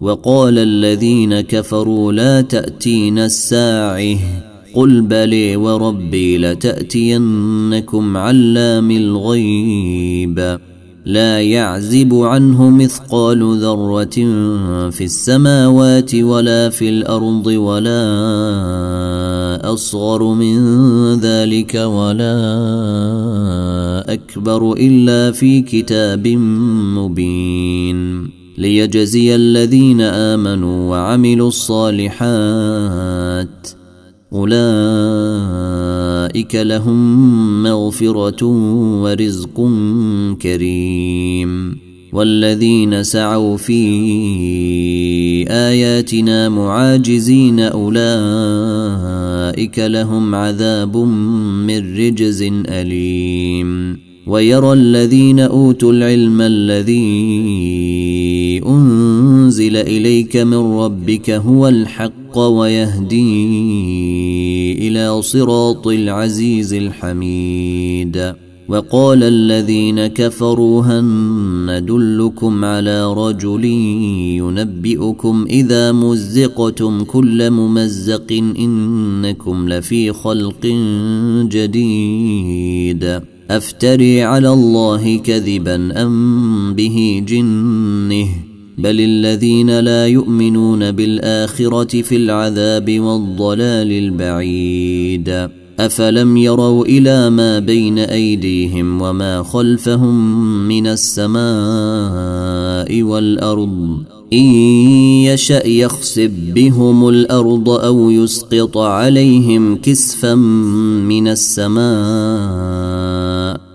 وقال الذين كفروا لا تأتين الساعه قل بلي وربي لتأتينكم علام الغيب لا يعزب عنه مثقال ذرة في السماوات ولا في الأرض ولا أصغر من ذلك ولا أكبر إلا في كتاب مبين ليجزي الذين امنوا وعملوا الصالحات اولئك لهم مغفره ورزق كريم والذين سعوا في اياتنا معاجزين اولئك لهم عذاب من رجز اليم ويرى الذين اوتوا العلم الذي انزل اليك من ربك هو الحق ويهدي الى صراط العزيز الحميد وقال الذين كفروا هن ندلكم على رجل ينبئكم اذا مزقتم كل ممزق انكم لفي خلق جديد افتري على الله كذبا ام به جنه بل الذين لا يؤمنون بالاخره في العذاب والضلال البعيد افلم يروا الى ما بين ايديهم وما خلفهم من السماء والارض ان يشا يخسب بهم الارض او يسقط عليهم كسفا من السماء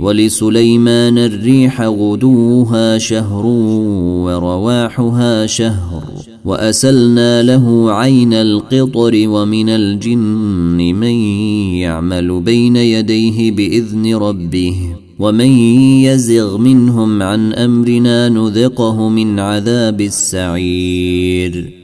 ولسليمان الريح غدوها شهر ورواحها شهر واسلنا له عين القطر ومن الجن من يعمل بين يديه باذن ربه ومن يزغ منهم عن امرنا نذقه من عذاب السعير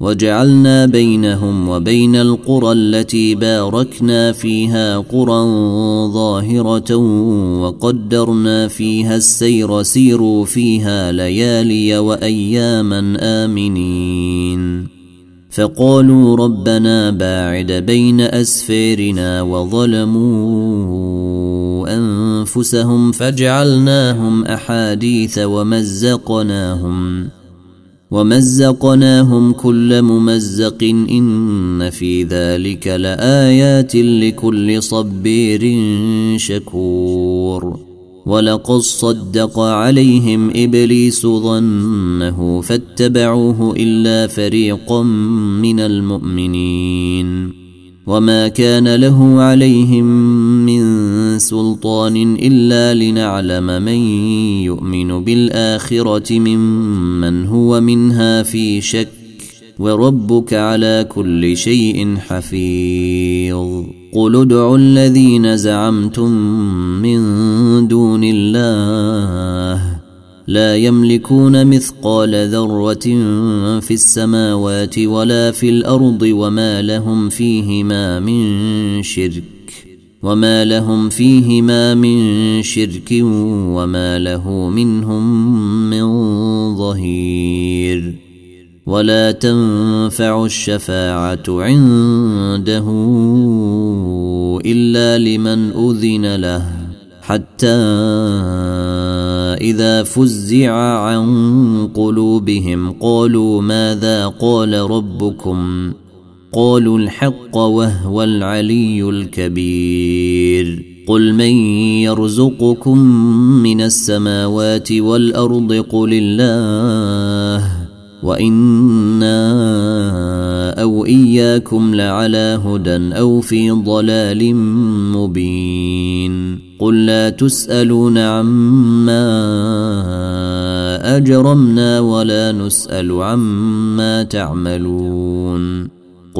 وجعلنا بينهم وبين القرى التي باركنا فيها قرى ظاهرة وقدرنا فيها السير سيروا فيها ليالي وأياما آمنين فقالوا ربنا باعد بين أسفيرنا وظلموا أنفسهم فجعلناهم أحاديث ومزقناهم ۖ ومزقناهم كل ممزق ان في ذلك لايات لكل صبير شكور ولقد صدق عليهم ابليس ظنه فاتبعوه الا فريقا من المؤمنين وما كان له عليهم من سلطان إلا لنعلم من يؤمن بالآخرة ممن هو منها في شك وربك على كل شيء حفيظ قل ادعوا الذين زعمتم من دون الله لا يملكون مثقال ذره في السماوات ولا في الارض وما لهم فيهما من شرك وما لهم فيهما من شرك وما له منهم من ظهير ولا تنفع الشفاعه عنده الا لمن اذن له حتى اذا فزع عن قلوبهم قالوا ماذا قال ربكم قالوا الحق وهو العلي الكبير قل من يرزقكم من السماوات والارض قل الله وانا او اياكم لعلى هدى او في ضلال مبين قل لا تسالون عما اجرمنا ولا نسال عما تعملون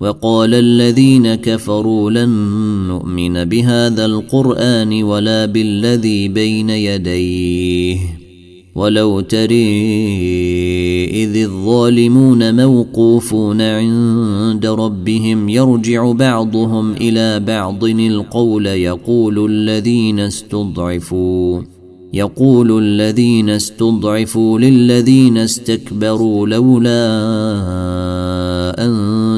وقال الذين كفروا لن نؤمن بهذا القران ولا بالذي بين يديه ولو تري اذ الظالمون موقوفون عند ربهم يرجع بعضهم الى بعض القول يقول الذين استضعفوا يقول الذين استضعفوا للذين استكبروا لولا ان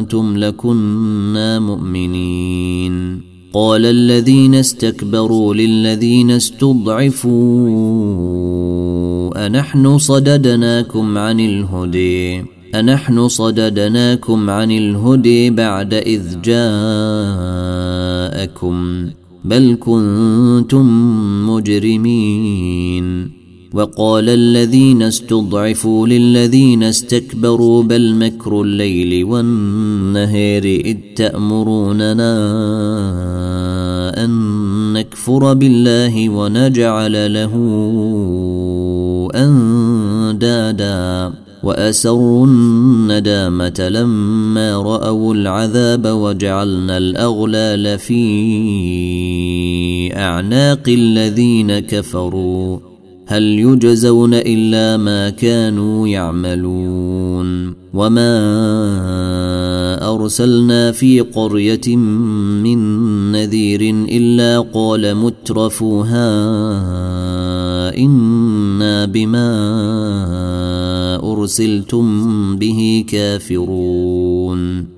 كنتم لكنا مؤمنين قال الذين استكبروا للذين استضعفوا أنحن صددناكم عن الهدي أنحن صددناكم عن الهدي بعد إذ جاءكم بل كنتم مجرمين وقال الذين استضعفوا للذين استكبروا بل مكر الليل والنهار اذ تامروننا ان نكفر بالله ونجعل له اندادا واسروا الندامه لما راوا العذاب وجعلنا الاغلال في اعناق الذين كفروا هل يجزون الا ما كانوا يعملون وما ارسلنا في قريه من نذير الا قال مترفوها انا بما ارسلتم به كافرون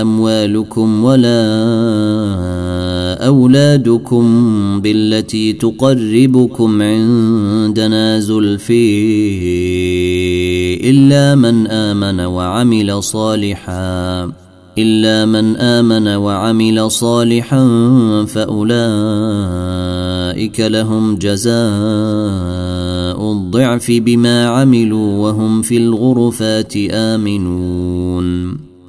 اموالكم ولا اولادكم بالتي تقربكم عندنا زلفي الا من امن وعمل صالحا إلا من آمن وعمل صالحا فأولئك لهم جزاء الضعف بما عملوا وهم في الغرفات آمنون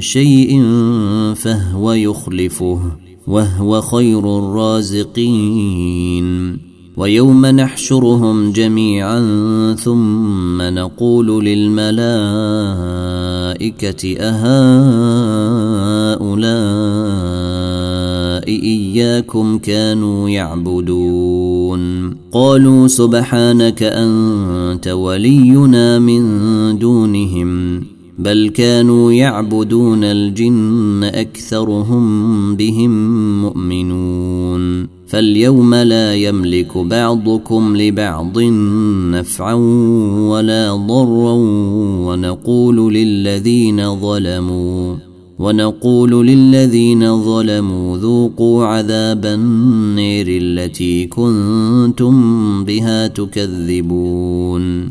شيء فهو يخلفه وهو خير الرازقين ويوم نحشرهم جميعا ثم نقول للملائكه اهؤلاء اياكم كانوا يعبدون قالوا سبحانك انت ولينا من دونهم بل كانوا يعبدون الجن اكثرهم بهم مؤمنون فاليوم لا يملك بعضكم لبعض نفعا ولا ضرا ونقول للذين ظلموا ونقول للذين ظلموا ذوقوا عذاب النير التي كنتم بها تكذبون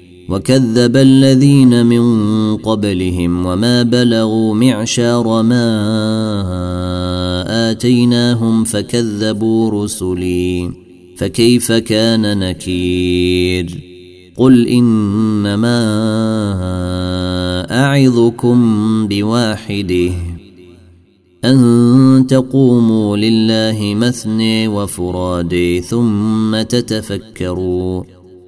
وكذب الذين من قبلهم وما بلغوا معشار ما اتيناهم فكذبوا رسلي فكيف كان نكير قل انما اعظكم بواحده ان تقوموا لله مثني وفرادي ثم تتفكروا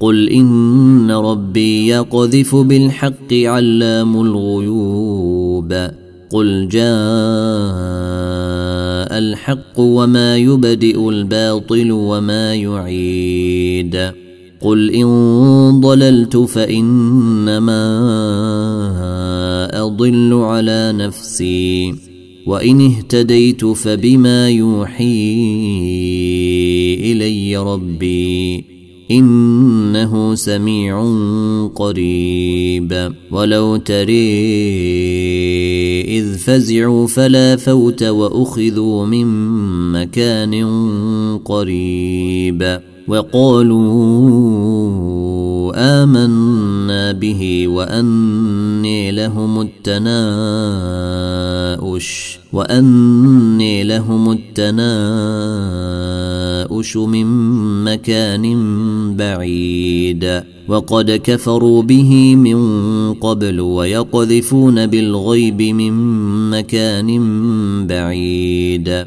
قل ان ربي يقذف بالحق علام الغيوب قل جاء الحق وما يبدئ الباطل وما يعيد قل ان ضللت فانما اضل على نفسي وان اهتديت فبما يوحي الي ربي انه سميع قريب ولو تري اذ فزعوا فلا فوت واخذوا من مكان قريب وقالوا آمنا به وأني لهم التناؤش وأني لهم التناؤش من مكان بعيد وقد كفروا به من قبل ويقذفون بالغيب من مكان بعيد